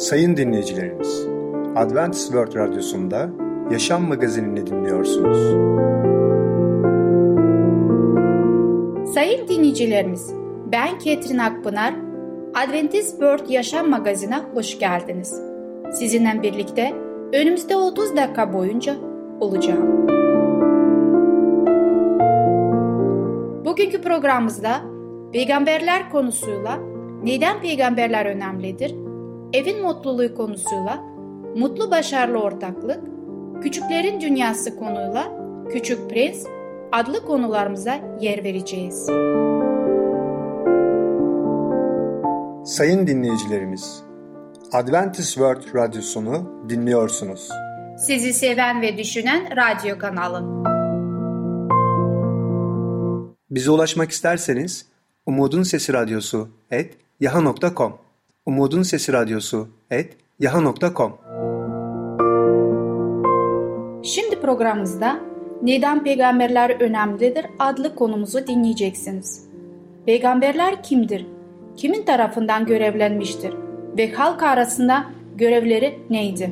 Sayın dinleyicilerimiz, Adventist World Radyosu'nda Yaşam Magazinini dinliyorsunuz. Sayın dinleyicilerimiz, ben Ketrin Akpınar, Adventist World Yaşam Magazinine hoş geldiniz. Sizinle birlikte önümüzde 30 dakika boyunca olacağım. Bugünkü programımızda peygamberler konusuyla neden peygamberler önemlidir, evin mutluluğu konusuyla mutlu başarılı ortaklık, küçüklerin dünyası konuyla Küçük Prens adlı konularımıza yer vereceğiz. Sayın dinleyicilerimiz, Adventist World Radyosunu dinliyorsunuz. Sizi seven ve düşünen radyo kanalı. Bize ulaşmak isterseniz Umutun Umutun Sesi Radyosu et yaha.com Şimdi programımızda Neden Peygamberler Önemlidir adlı konumuzu dinleyeceksiniz. Peygamberler kimdir? Kimin tarafından görevlenmiştir? Ve halk arasında görevleri neydi?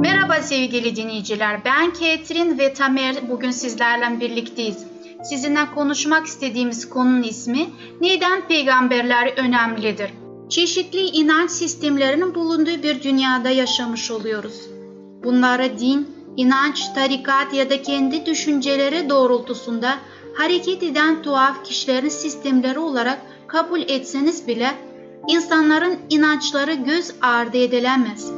Merhaba sevgili dinleyiciler. Ben Ketrin ve Tamer bugün sizlerle birlikteyiz. Sizinle konuşmak istediğimiz konunun ismi Neden Peygamberler Önemlidir? Çeşitli inanç sistemlerinin bulunduğu bir dünyada yaşamış oluyoruz. Bunlara din, inanç, tarikat ya da kendi düşünceleri doğrultusunda hareket eden tuhaf kişilerin sistemleri olarak kabul etseniz bile insanların inançları göz ardı edilemez.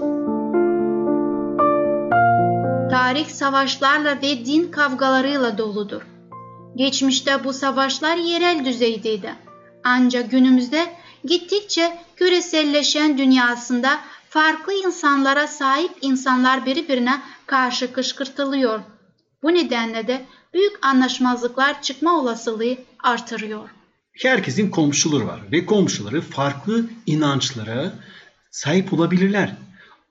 Tarih savaşlarla ve din kavgalarıyla doludur. Geçmişte bu savaşlar yerel düzeydeydi. Ancak günümüzde gittikçe küreselleşen dünyasında farklı insanlara sahip insanlar birbirine karşı kışkırtılıyor. Bu nedenle de büyük anlaşmazlıklar çıkma olasılığı artırıyor. Herkesin komşuları var ve komşuları farklı inançlara sahip olabilirler.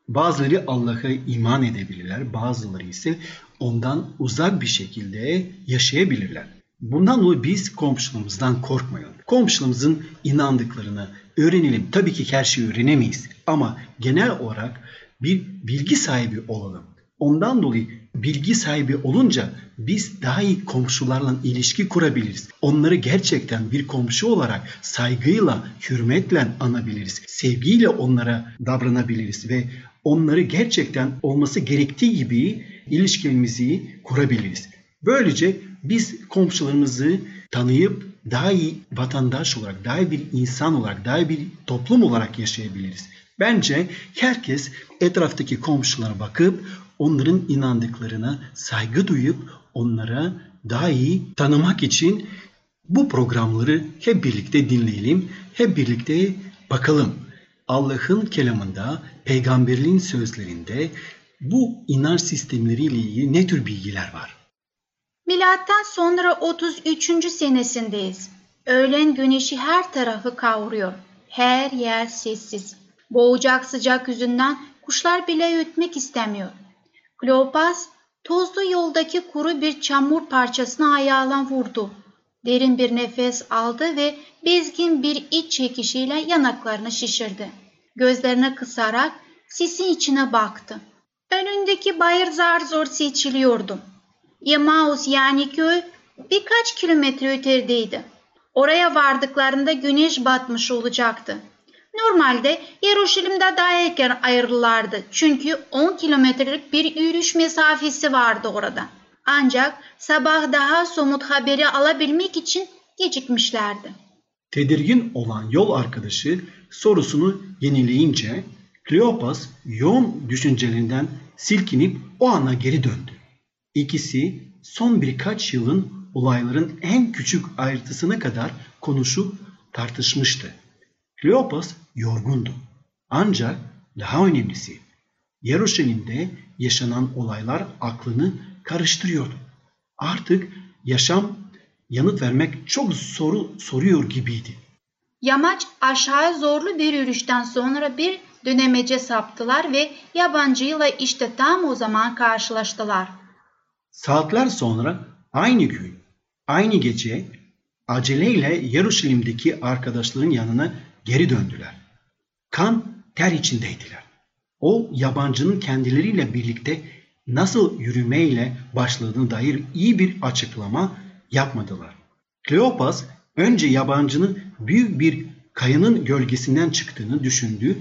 Bazıları Allah'a iman edebilirler, bazıları ise ondan uzak bir şekilde yaşayabilirler. Bundan dolayı biz komşularımızdan korkmayalım. Komşularımızın inandıklarını öğrenelim. Tabii ki her şeyi öğrenemeyiz ama genel olarak bir bilgi sahibi olalım. Ondan dolayı bilgi sahibi olunca biz daha iyi komşularla ilişki kurabiliriz. Onları gerçekten bir komşu olarak saygıyla, hürmetle anabiliriz. Sevgiyle onlara davranabiliriz ve onları gerçekten olması gerektiği gibi ilişkimizi kurabiliriz. Böylece biz komşularımızı tanıyıp daha iyi vatandaş olarak, daha iyi bir insan olarak, daha iyi bir toplum olarak yaşayabiliriz. Bence herkes etraftaki komşulara bakıp onların inandıklarına saygı duyup onlara daha iyi tanımak için bu programları hep birlikte dinleyelim, hep birlikte bakalım. Allah'ın kelamında, peygamberliğin sözlerinde bu inanç sistemleriyle ilgili ne tür bilgiler var? Milattan sonra 33. senesindeyiz. Öğlen güneşi her tarafı kavuruyor. Her yer sessiz. Boğacak sıcak yüzünden kuşlar bile ötmek istemiyor. Kleopas tozlu yoldaki kuru bir çamur parçasına ayağıyla vurdu. Derin bir nefes aldı ve bezgin bir iç çekişiyle yanaklarını şişirdi. Gözlerine kısarak sisin içine baktı. Önündeki bayır zar zor seçiliyordu. Yemaus yani köy birkaç kilometre ötedeydi. Oraya vardıklarında güneş batmış olacaktı. Normalde Yeruşalim'de daha erken ayrılırlardı çünkü 10 kilometrelik bir yürüyüş mesafesi vardı orada. Ancak sabah daha somut haberi alabilmek için gecikmişlerdi. Tedirgin olan yol arkadaşı sorusunu yenileyince Kleopas yoğun düşüncelerinden silkinip o ana geri döndü. İkisi son birkaç yılın olayların en küçük ayrıntısına kadar konuşup tartışmıştı. Kleopas yorgundu. Ancak daha önemlisi Yeruşalim'de yaşanan olaylar aklını karıştırıyordu. Artık yaşam yanıt vermek çok soru soruyor gibiydi. Yamaç aşağı zorlu bir yürüyüşten sonra bir dönemece saptılar ve yabancıyla işte tam o zaman karşılaştılar. Saatler sonra aynı gün, aynı gece aceleyle Yeruşalim'deki arkadaşların yanına geri döndüler. Kan ter içindeydiler. O yabancının kendileriyle birlikte nasıl yürümeyle başladığına dair iyi bir açıklama yapmadılar. Kleopas önce yabancının büyük bir kayanın gölgesinden çıktığını düşündü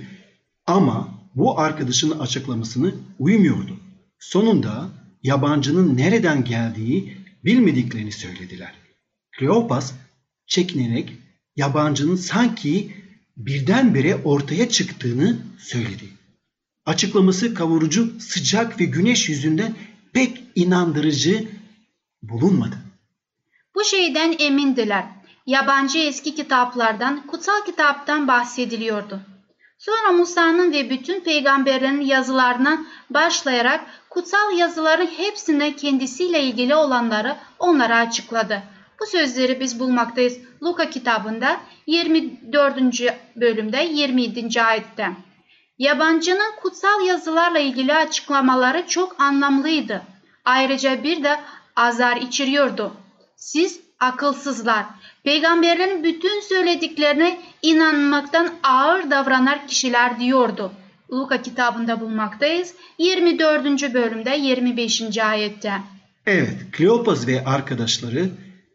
ama bu arkadaşının açıklamasını uymuyordu. Sonunda yabancının nereden geldiği bilmediklerini söylediler. Kleopas çekinerek yabancının sanki birdenbire ortaya çıktığını söyledi. Açıklaması kavurucu, sıcak ve güneş yüzünden pek inandırıcı bulunmadı. Bu şeyden emindiler. Yabancı eski kitaplardan, kutsal kitaptan bahsediliyordu. Sonra Musa'nın ve bütün peygamberlerin yazılarına başlayarak kutsal yazıların hepsine kendisiyle ilgili olanları onlara açıkladı. Bu sözleri biz bulmaktayız Luka kitabında 24. bölümde 27. ayette. Yabancının kutsal yazılarla ilgili açıklamaları çok anlamlıydı. Ayrıca bir de azar içiriyordu. Siz akılsızlar, peygamberlerin bütün söylediklerine inanmaktan ağır davranan kişiler diyordu. Luka kitabında bulmaktayız 24. bölümde 25. ayette. Evet, Kleopas ve arkadaşları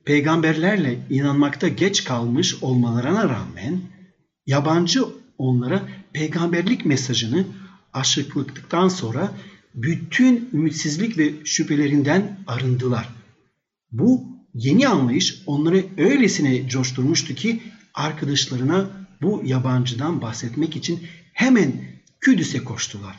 peygamberlerle inanmakta geç kalmış olmalarına rağmen yabancı onlara peygamberlik mesajını aşıklıktan sonra bütün ümitsizlik ve şüphelerinden arındılar. Bu yeni anlayış onları öylesine coşturmuştu ki arkadaşlarına bu yabancıdan bahsetmek için hemen Küdüs'e koştular.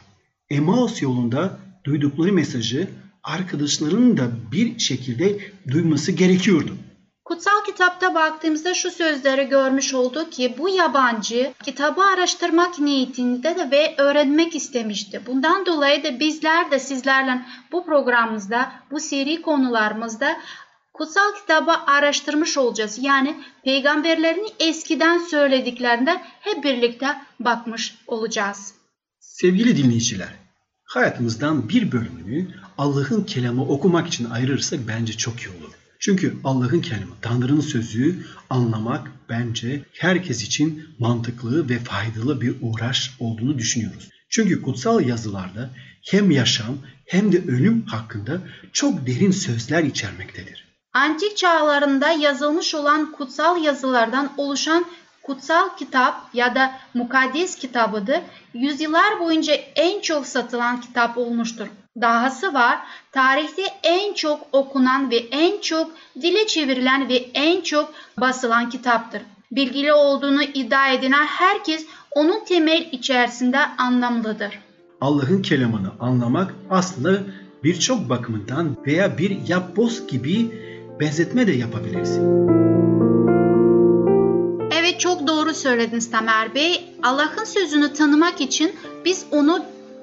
Emmaus yolunda duydukları mesajı arkadaşlarının da bir şekilde duyması gerekiyordu. Kutsal kitapta baktığımızda şu sözleri görmüş olduk ki bu yabancı kitabı araştırmak niyetinde de ve öğrenmek istemişti. Bundan dolayı da bizler de sizlerle bu programımızda, bu seri konularımızda kutsal kitabı araştırmış olacağız. Yani peygamberlerin eskiden söylediklerinden hep birlikte bakmış olacağız. Sevgili dinleyiciler, hayatımızdan bir bölümünü Allah'ın kelamı okumak için ayırırsak bence çok iyi olur. Çünkü Allah'ın kelamı, Tanrı'nın sözü anlamak bence herkes için mantıklı ve faydalı bir uğraş olduğunu düşünüyoruz. Çünkü kutsal yazılarda hem yaşam hem de ölüm hakkında çok derin sözler içermektedir. Antik çağlarında yazılmış olan kutsal yazılardan oluşan kutsal kitap ya da mukaddes kitabıdır. Yüzyıllar boyunca en çok satılan kitap olmuştur. Dahası var, tarihte en çok okunan ve en çok dile çevrilen ve en çok basılan kitaptır. Bilgili olduğunu iddia edilen herkes onun temel içerisinde anlamlıdır. Allah'ın kelamını anlamak aslında birçok bakımından veya bir yapboz gibi benzetme de yapabilirsin. Evet çok doğru söylediniz Tamer Bey. Allah'ın sözünü tanımak için biz onu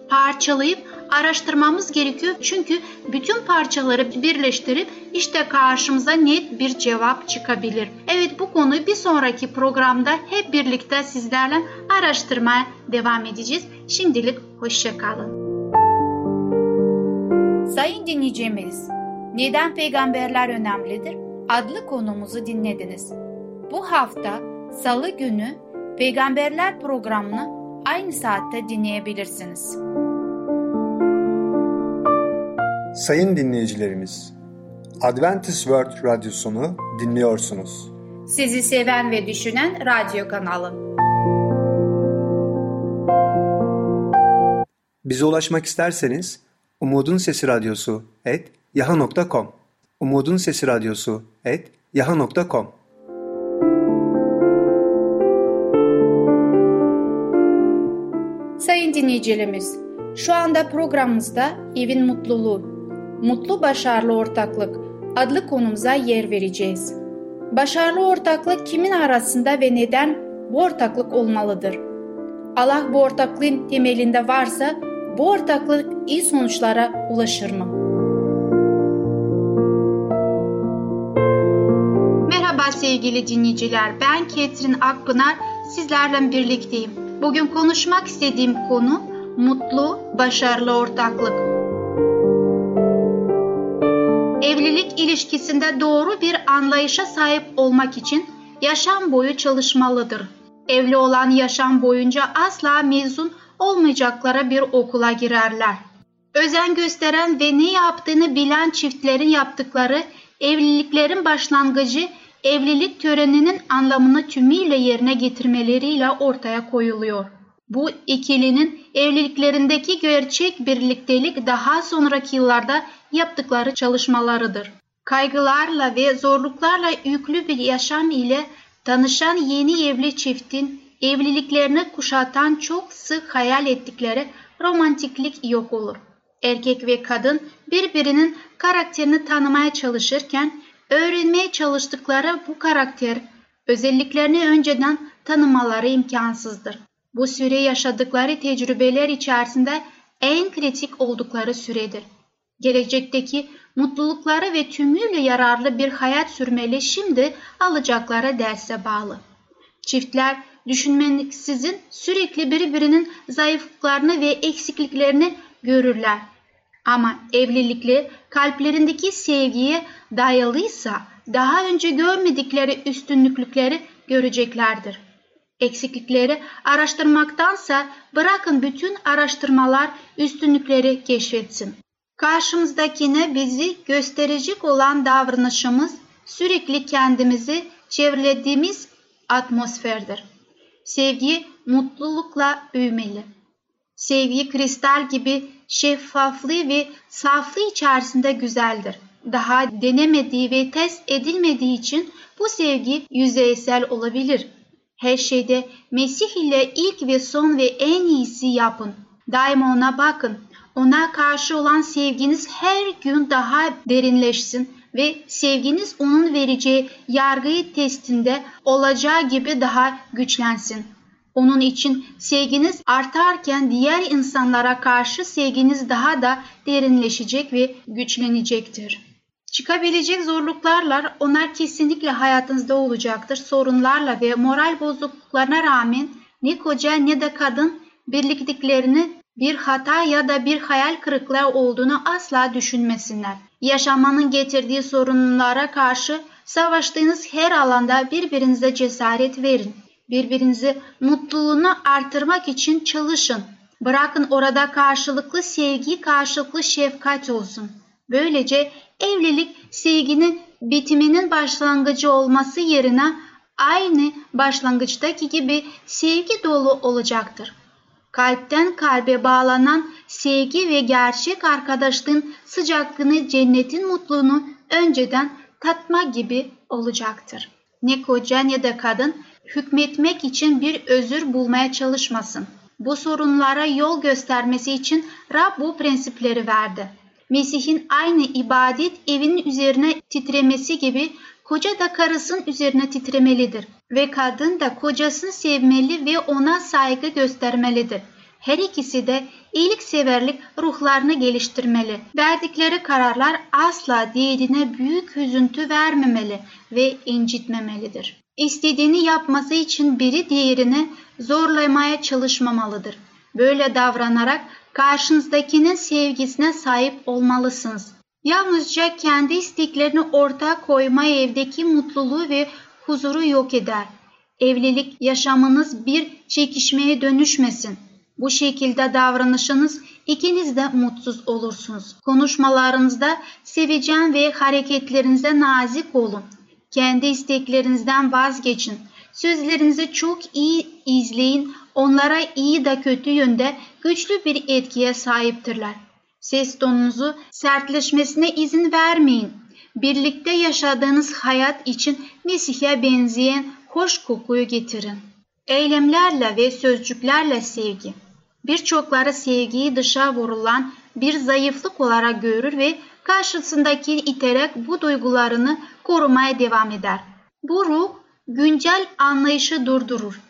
parçalayıp araştırmamız gerekiyor. Çünkü bütün parçaları birleştirip işte karşımıza net bir cevap çıkabilir. Evet bu konuyu bir sonraki programda hep birlikte sizlerle araştırmaya devam edeceğiz. Şimdilik hoşçakalın. Sayın dinleyicimiz, neden peygamberler önemlidir? adlı konumuzu dinlediniz. Bu hafta Salı günü Peygamberler programını aynı saatte dinleyebilirsiniz. Sayın dinleyicilerimiz, Adventist World Radyosunu dinliyorsunuz. Sizi seven ve düşünen radyo kanalı. Bize ulaşmak isterseniz Umutun Sesi Radyosu et yaha.com Umutun Sesi Radyosu et yaha.com Sayın dinleyicilerimiz, şu anda programımızda evin mutluluğu, mutlu başarılı ortaklık adlı konumuza yer vereceğiz. Başarılı ortaklık kimin arasında ve neden bu ortaklık olmalıdır? Allah bu ortaklığın temelinde varsa bu ortaklık iyi sonuçlara ulaşır mı? Sevgili dinleyiciler, ben Ketrin Akpınar, sizlerle birlikteyim. Bugün konuşmak istediğim konu mutlu, başarılı ortaklık. Evlilik ilişkisinde doğru bir anlayışa sahip olmak için yaşam boyu çalışmalıdır. Evli olan yaşam boyunca asla mezun olmayacaklara bir okula girerler. Özen gösteren ve ne yaptığını bilen çiftlerin yaptıkları evliliklerin başlangıcı evlilik töreninin anlamını tümüyle yerine getirmeleriyle ortaya koyuluyor. Bu ikilinin evliliklerindeki gerçek birliktelik daha sonraki yıllarda yaptıkları çalışmalarıdır. Kaygılarla ve zorluklarla yüklü bir yaşam ile tanışan yeni evli çiftin evliliklerini kuşatan çok sık hayal ettikleri romantiklik yok olur. Erkek ve kadın birbirinin karakterini tanımaya çalışırken öğrenmeye çalıştıkları bu karakter özelliklerini önceden tanımaları imkansızdır. Bu süre yaşadıkları tecrübeler içerisinde en kritik oldukları süredir. Gelecekteki mutlulukları ve tümüyle yararlı bir hayat sürmeli şimdi alacakları derse bağlı. Çiftler düşünmeksizin sürekli birbirinin zayıflıklarını ve eksikliklerini görürler. Ama evlilikle kalplerindeki sevgiye dayalıysa daha önce görmedikleri üstünlükleri göreceklerdir. Eksiklikleri araştırmaktansa bırakın bütün araştırmalar üstünlükleri keşfetsin. Karşımızdakine bizi gösterecek olan davranışımız sürekli kendimizi çevrelediğimiz atmosferdir. Sevgi mutlulukla büyümeli. Sevgi kristal gibi şeffaflığı ve saflığı içerisinde güzeldir. Daha denemediği ve test edilmediği için bu sevgi yüzeysel olabilir. Her şeyde Mesih ile ilk ve son ve en iyisi yapın. Daima ona bakın. Ona karşı olan sevginiz her gün daha derinleşsin ve sevginiz onun vereceği yargıyı testinde olacağı gibi daha güçlensin. Onun için sevginiz artarken diğer insanlara karşı sevginiz daha da derinleşecek ve güçlenecektir. Çıkabilecek zorluklarla onlar kesinlikle hayatınızda olacaktır. Sorunlarla ve moral bozukluklarına rağmen ne koca ne de kadın birliktiklerini bir hata ya da bir hayal kırıklığı olduğunu asla düşünmesinler. Yaşamanın getirdiği sorunlara karşı savaştığınız her alanda birbirinize cesaret verin. Birbirinizi mutluluğunu artırmak için çalışın. Bırakın orada karşılıklı sevgi, karşılıklı şefkat olsun. Böylece evlilik sevginin bitiminin başlangıcı olması yerine aynı başlangıçtaki gibi sevgi dolu olacaktır. Kalpten kalbe bağlanan sevgi ve gerçek arkadaşlığın sıcaklığını, cennetin mutluluğunu önceden tatma gibi olacaktır. Ne koca ne de kadın hükmetmek için bir özür bulmaya çalışmasın. Bu sorunlara yol göstermesi için Rab bu prensipleri verdi. Mesih'in aynı ibadet evinin üzerine titremesi gibi koca da karısının üzerine titremelidir ve kadın da kocasını sevmeli ve ona saygı göstermelidir. Her ikisi de iyilikseverlik ruhlarını geliştirmeli. Verdikleri kararlar asla diğerine büyük hüzüntü vermemeli ve incitmemelidir. İstediğini yapması için biri diğerini zorlamaya çalışmamalıdır. Böyle davranarak karşınızdakinin sevgisine sahip olmalısınız. Yalnızca kendi isteklerini ortaya koyma evdeki mutluluğu ve huzuru yok eder. Evlilik yaşamınız bir çekişmeye dönüşmesin. Bu şekilde davranışınız ikiniz de mutsuz olursunuz. Konuşmalarınızda sevecen ve hareketlerinize nazik olun. Kendi isteklerinizden vazgeçin. Sözlerinizi çok iyi izleyin. Onlara iyi da kötü yönde güçlü bir etkiye sahiptirler. Ses tonunuzu sertleşmesine izin vermeyin. Birlikte yaşadığınız hayat için Mesih'e benzeyen hoş kokuyu getirin. Eylemlerle ve sözcüklerle sevgi. Birçokları sevgiyi dışa vurulan bir zayıflık olarak görür ve karşısındaki iterek bu duygularını korumaya devam eder. Bu ruh güncel anlayışı durdurur.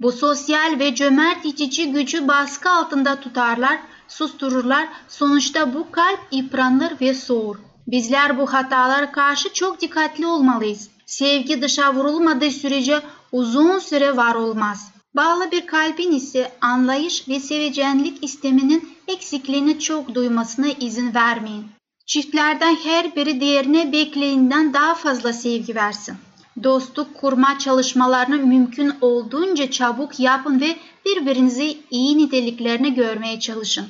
Bu sosyal ve cömert itici gücü baskı altında tutarlar, sustururlar. Sonuçta bu kalp yıpranır ve soğur. Bizler bu hatalara karşı çok dikkatli olmalıyız. Sevgi dışa vurulmadığı sürece uzun süre var olmaz. Bağlı bir kalbin ise anlayış ve sevecenlik isteminin eksikliğini çok duymasına izin vermeyin. Çiftlerden her biri diğerine bekleyinden daha fazla sevgi versin. Dostluk kurma çalışmalarını mümkün olduğunca çabuk yapın ve birbirinizi iyi niteliklerini görmeye çalışın.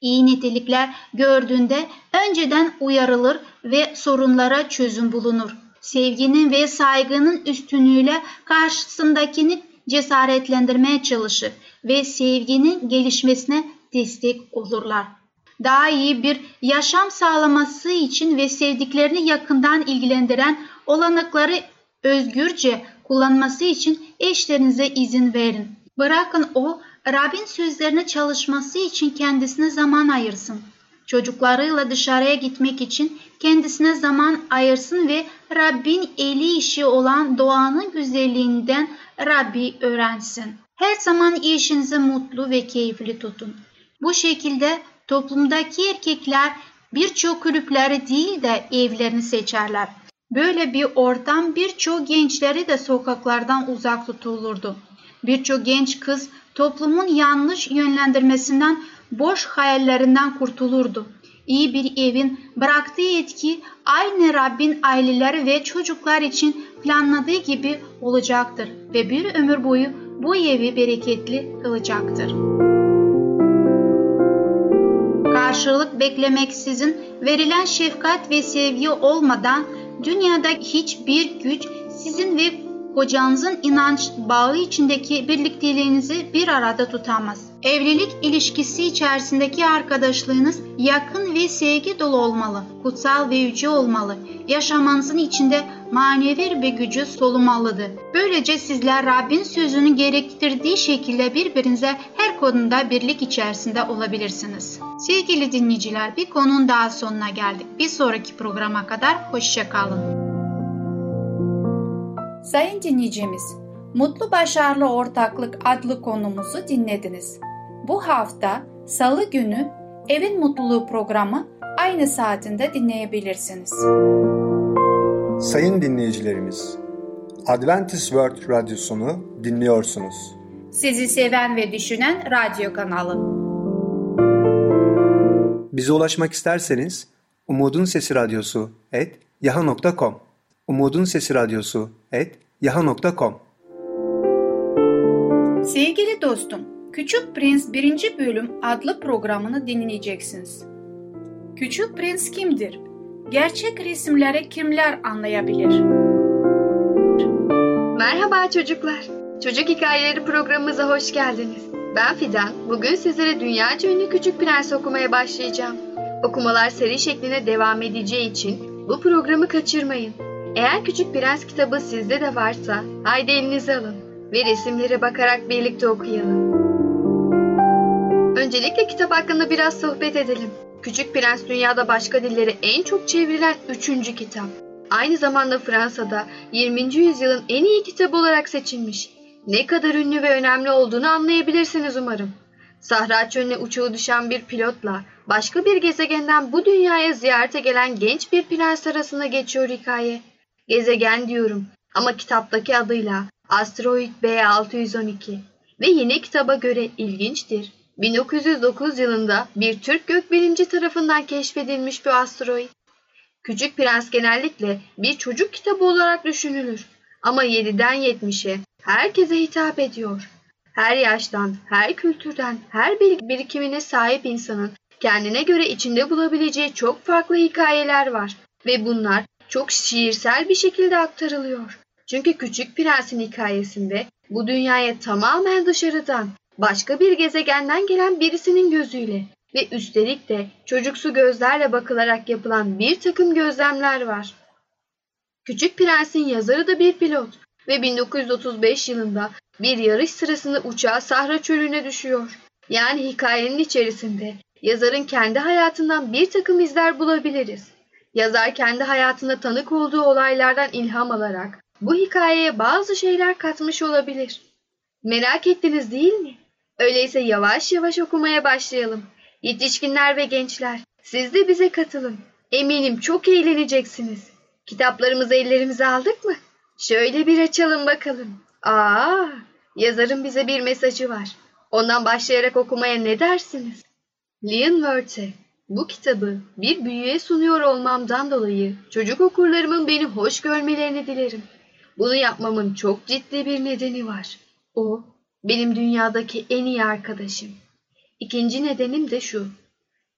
İyi nitelikler gördüğünde önceden uyarılır ve sorunlara çözüm bulunur. Sevginin ve saygının üstünlüğüyle karşısındakini cesaretlendirmeye çalışır ve sevginin gelişmesine destek olurlar. Daha iyi bir yaşam sağlaması için ve sevdiklerini yakından ilgilendiren olanakları özgürce kullanması için eşlerinize izin verin. Bırakın o Rabbin sözlerine çalışması için kendisine zaman ayırsın. Çocuklarıyla dışarıya gitmek için kendisine zaman ayırsın ve Rabbin eli işi olan doğanın güzelliğinden Rabbi öğrensin. Her zaman işinizi mutlu ve keyifli tutun. Bu şekilde toplumdaki erkekler birçok kulüpleri değil de evlerini seçerler. Böyle bir ortam birçok gençleri de sokaklardan uzak tutulurdu. Birçok genç kız toplumun yanlış yönlendirmesinden, boş hayallerinden kurtulurdu. İyi bir evin bıraktığı etki aynı Rabbin aileleri ve çocuklar için planladığı gibi olacaktır ve bir ömür boyu bu evi bereketli kılacaktır. Karşılık beklemeksizin verilen şefkat ve sevgi olmadan dünyada hiçbir güç sizin ve kocanızın inanç bağı içindeki birlikteliğinizi bir arada tutamaz. Evlilik ilişkisi içerisindeki arkadaşlığınız yakın ve sevgi dolu olmalı, kutsal ve yüce olmalı. Yaşamanızın içinde manevi bir gücü solumalıdır. Böylece sizler Rabbin sözünü gerektirdiği şekilde birbirinize her konuda birlik içerisinde olabilirsiniz. Sevgili dinleyiciler bir konunun daha sonuna geldik. Bir sonraki programa kadar hoşçakalın. Sayın dinleyicimiz, Mutlu Başarılı Ortaklık adlı konumuzu dinlediniz. Bu hafta Salı günü Evin Mutluluğu programı aynı saatinde dinleyebilirsiniz. Sayın dinleyicilerimiz, Adventist World Radyosunu dinliyorsunuz. Sizi seven ve düşünen radyo kanalı. Bize ulaşmak isterseniz Umutun Sesi Radyosu et yaha.com Umutun Sesi Radyosu et yaha.com Sevgili dostum, Küçük Prens 1. bölüm adlı programını dinleyeceksiniz. Küçük Prens kimdir? Gerçek resimleri kimler anlayabilir? Merhaba çocuklar. Çocuk Hikayeleri programımıza hoş geldiniz. Ben Fidan. Bugün sizlere dünyaca ünlü Küçük Prens okumaya başlayacağım. Okumalar seri şeklinde devam edeceği için bu programı kaçırmayın. Eğer Küçük Prens kitabı sizde de varsa haydi elinize alın ve resimlere bakarak birlikte okuyalım. Öncelikle kitap hakkında biraz sohbet edelim. Küçük Prens dünyada başka dillere en çok çevrilen üçüncü kitap. Aynı zamanda Fransa'da 20. yüzyılın en iyi kitabı olarak seçilmiş. Ne kadar ünlü ve önemli olduğunu anlayabilirsiniz umarım. Sahra çölüne uçağı düşen bir pilotla başka bir gezegenden bu dünyaya ziyarete gelen genç bir prens arasında geçiyor hikaye. Gezegen diyorum ama kitaptaki adıyla Asteroid B612 ve yine kitaba göre ilginçtir. 1909 yılında bir Türk gökbilimci tarafından keşfedilmiş bir asteroid. Küçük Prens genellikle bir çocuk kitabı olarak düşünülür ama 7'den 70'e herkese hitap ediyor. Her yaştan, her kültürden, her bilgi birikimine sahip insanın kendine göre içinde bulabileceği çok farklı hikayeler var ve bunlar çok şiirsel bir şekilde aktarılıyor. Çünkü Küçük Prens'in hikayesinde bu dünyaya tamamen dışarıdan, başka bir gezegenden gelen birisinin gözüyle ve üstelik de çocuksu gözlerle bakılarak yapılan bir takım gözlemler var. Küçük Prens'in yazarı da bir pilot ve 1935 yılında bir yarış sırasında uçağı Sahra çölüne düşüyor. Yani hikayenin içerisinde yazarın kendi hayatından bir takım izler bulabiliriz. Yazar kendi hayatında tanık olduğu olaylardan ilham alarak bu hikayeye bazı şeyler katmış olabilir. Merak ettiniz değil mi? Öyleyse yavaş yavaş okumaya başlayalım. Yetişkinler ve gençler, siz de bize katılın. Eminim çok eğleneceksiniz. Kitaplarımızı ellerimize aldık mı? Şöyle bir açalım bakalım. Aa, yazarın bize bir mesajı var. Ondan başlayarak okumaya ne dersiniz? Leon Wörth'e bu kitabı bir büyüye sunuyor olmamdan dolayı çocuk okurlarımın beni hoş görmelerini dilerim. Bunu yapmamın çok ciddi bir nedeni var. O benim dünyadaki en iyi arkadaşım. İkinci nedenim de şu.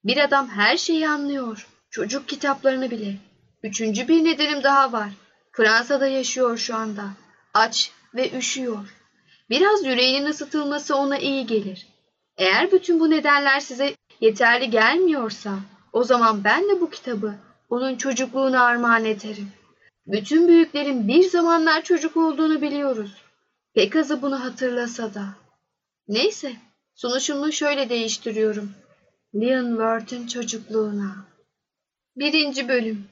Bir adam her şeyi anlıyor. Çocuk kitaplarını bile. Üçüncü bir nedenim daha var. Fransa'da yaşıyor şu anda. Aç ve üşüyor. Biraz yüreğinin ısıtılması ona iyi gelir. Eğer bütün bu nedenler size yeterli gelmiyorsa o zaman ben de bu kitabı onun çocukluğuna armağan ederim. Bütün büyüklerin bir zamanlar çocuk olduğunu biliyoruz. Pek azı bunu hatırlasa da. Neyse, sonuçumu şöyle değiştiriyorum. Leon Worth'un çocukluğuna. Birinci bölüm.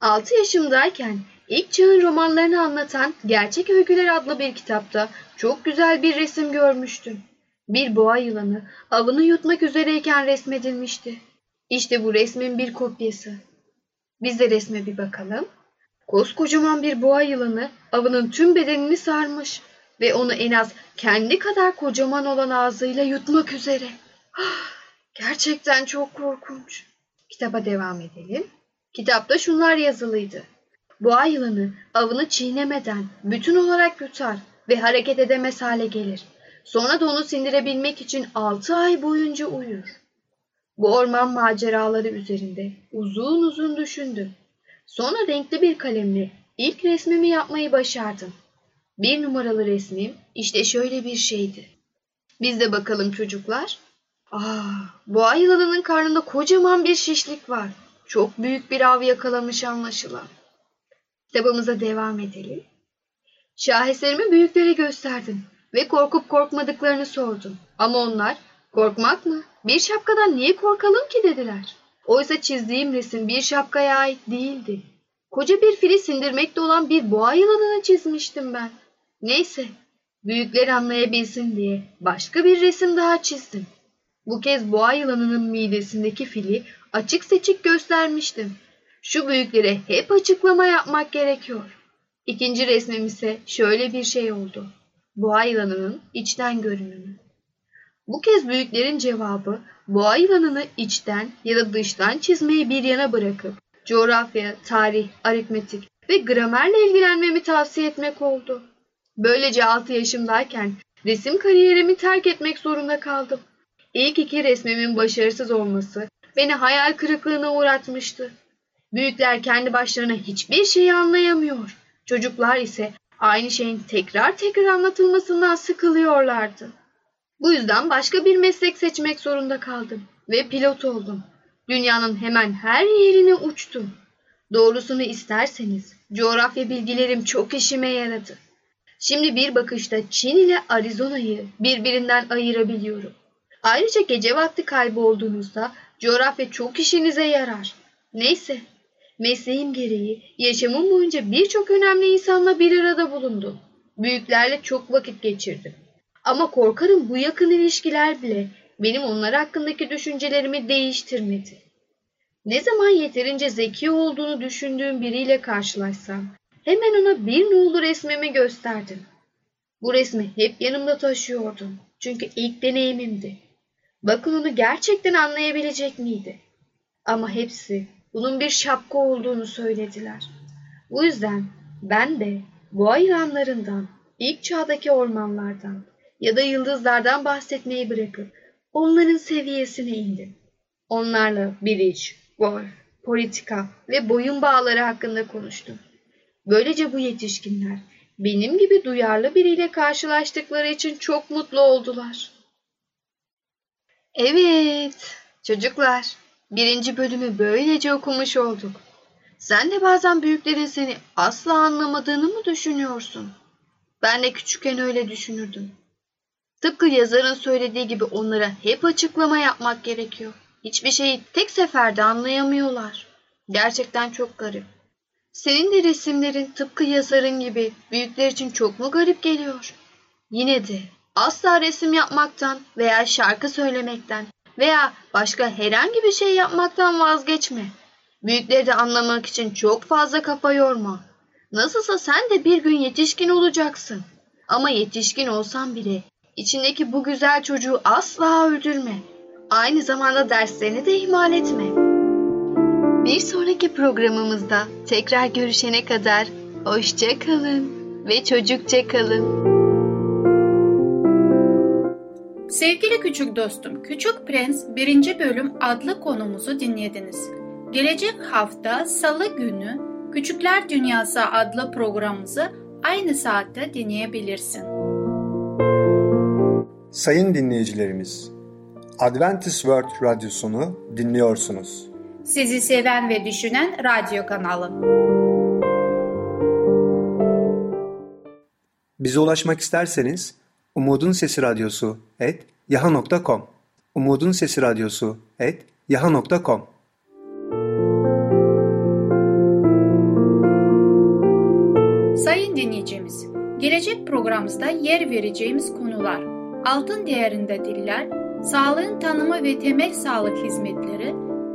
6 yaşımdayken ilk çağın romanlarını anlatan Gerçek Öyküler adlı bir kitapta çok güzel bir resim görmüştüm. Bir boğa yılanı avını yutmak üzereyken resmedilmişti. İşte bu resmin bir kopyası. Biz de resme bir bakalım. Koskocaman bir boğa yılanı avının tüm bedenini sarmış ve onu en az kendi kadar kocaman olan ağzıyla yutmak üzere. Gerçekten çok korkunç. Kitaba devam edelim. Kitapta şunlar yazılıydı. Boğa yılanı avını çiğnemeden bütün olarak yutar ve hareket edemez hale gelir. Sonra da onu sindirebilmek için altı ay boyunca uyur. Bu orman maceraları üzerinde uzun uzun düşündüm. Sonra renkli bir kalemle ilk resmimi yapmayı başardım. Bir numaralı resmim işte şöyle bir şeydi. Biz de bakalım çocuklar. Aa, boğa yılanının karnında kocaman bir şişlik var. Çok büyük bir av yakalamış anlaşılan. Kitabımıza devam edelim. Şaheserimi büyüklere gösterdim ve korkup korkmadıklarını sordum. Ama onlar korkmak mı? Bir şapkadan niye korkalım ki dediler. Oysa çizdiğim resim bir şapkaya ait değildi. Koca bir fili sindirmekte olan bir boğa yılanını çizmiştim ben. Neyse, büyükler anlayabilsin diye başka bir resim daha çizdim. Bu kez boğa yılanının midesindeki fili açık seçik göstermiştim. Şu büyüklere hep açıklama yapmak gerekiyor. İkinci resmim ise şöyle bir şey oldu. Boğa yılanının içten görünümü. Bu kez büyüklerin cevabı boğa yılanını içten ya da dıştan çizmeyi bir yana bırakıp coğrafya, tarih, aritmetik ve gramerle ilgilenmemi tavsiye etmek oldu. Böylece 6 yaşımdayken resim kariyerimi terk etmek zorunda kaldım. İlk iki resmimin başarısız olması beni hayal kırıklığına uğratmıştı. Büyükler kendi başlarına hiçbir şeyi anlayamıyor. Çocuklar ise aynı şeyin tekrar tekrar anlatılmasından sıkılıyorlardı. Bu yüzden başka bir meslek seçmek zorunda kaldım ve pilot oldum. Dünyanın hemen her yerine uçtum. Doğrusunu isterseniz coğrafya bilgilerim çok işime yaradı. Şimdi bir bakışta Çin ile Arizona'yı birbirinden ayırabiliyorum. Ayrıca gece vakti kaybolduğunuzda coğrafya çok işinize yarar. Neyse, mesleğim gereği yaşamım boyunca birçok önemli insanla bir arada bulundum. Büyüklerle çok vakit geçirdim. Ama korkarım bu yakın ilişkiler bile benim onlar hakkındaki düşüncelerimi değiştirmedi. Ne zaman yeterince zeki olduğunu düşündüğüm biriyle karşılaşsam hemen ona bir nolu resmimi gösterdim. Bu resmi hep yanımda taşıyordum. Çünkü ilk deneyimimdi. Bakın onu gerçekten anlayabilecek miydi? Ama hepsi bunun bir şapka olduğunu söylediler. Bu yüzden ben de bu ayıranlarından, ilk çağdaki ormanlardan ya da yıldızlardan bahsetmeyi bırakıp onların seviyesine indim. Onlarla biriç, golf, politika ve boyun bağları hakkında konuştum. Böylece bu yetişkinler benim gibi duyarlı biriyle karşılaştıkları için çok mutlu oldular. Evet, çocuklar, birinci bölümü böylece okumuş olduk. Sen de bazen büyüklerin seni asla anlamadığını mı düşünüyorsun? Ben de küçükken öyle düşünürdüm. Tıpkı yazarın söylediği gibi onlara hep açıklama yapmak gerekiyor. Hiçbir şeyi tek seferde anlayamıyorlar. Gerçekten çok garip. Senin de resimlerin tıpkı yazarın gibi büyükler için çok mu garip geliyor? Yine de asla resim yapmaktan veya şarkı söylemekten veya başka herhangi bir şey yapmaktan vazgeçme. Büyükleri de anlamak için çok fazla kafa yorma. Nasılsa sen de bir gün yetişkin olacaksın. Ama yetişkin olsan bile içindeki bu güzel çocuğu asla öldürme. Aynı zamanda derslerini de ihmal etme. Bir sonraki programımızda tekrar görüşene kadar hoşça kalın ve çocukça kalın. Sevgili küçük dostum, Küçük Prens 1. bölüm adlı konumuzu dinlediniz. Gelecek hafta Salı günü Küçükler Dünyası adlı programımızı aynı saatte dinleyebilirsin. Sayın dinleyicilerimiz, Adventist World Radyosunu dinliyorsunuz. Sizi seven ve düşünen radyo kanalı. Bize ulaşmak isterseniz Umutun Sesi Radyosu et yaha.com Umutun Sesi Radyosu et yaha.com Sayın dinleyicimiz, gelecek programımızda yer vereceğimiz konular altın değerinde diller, sağlığın tanımı ve temel sağlık hizmetleri,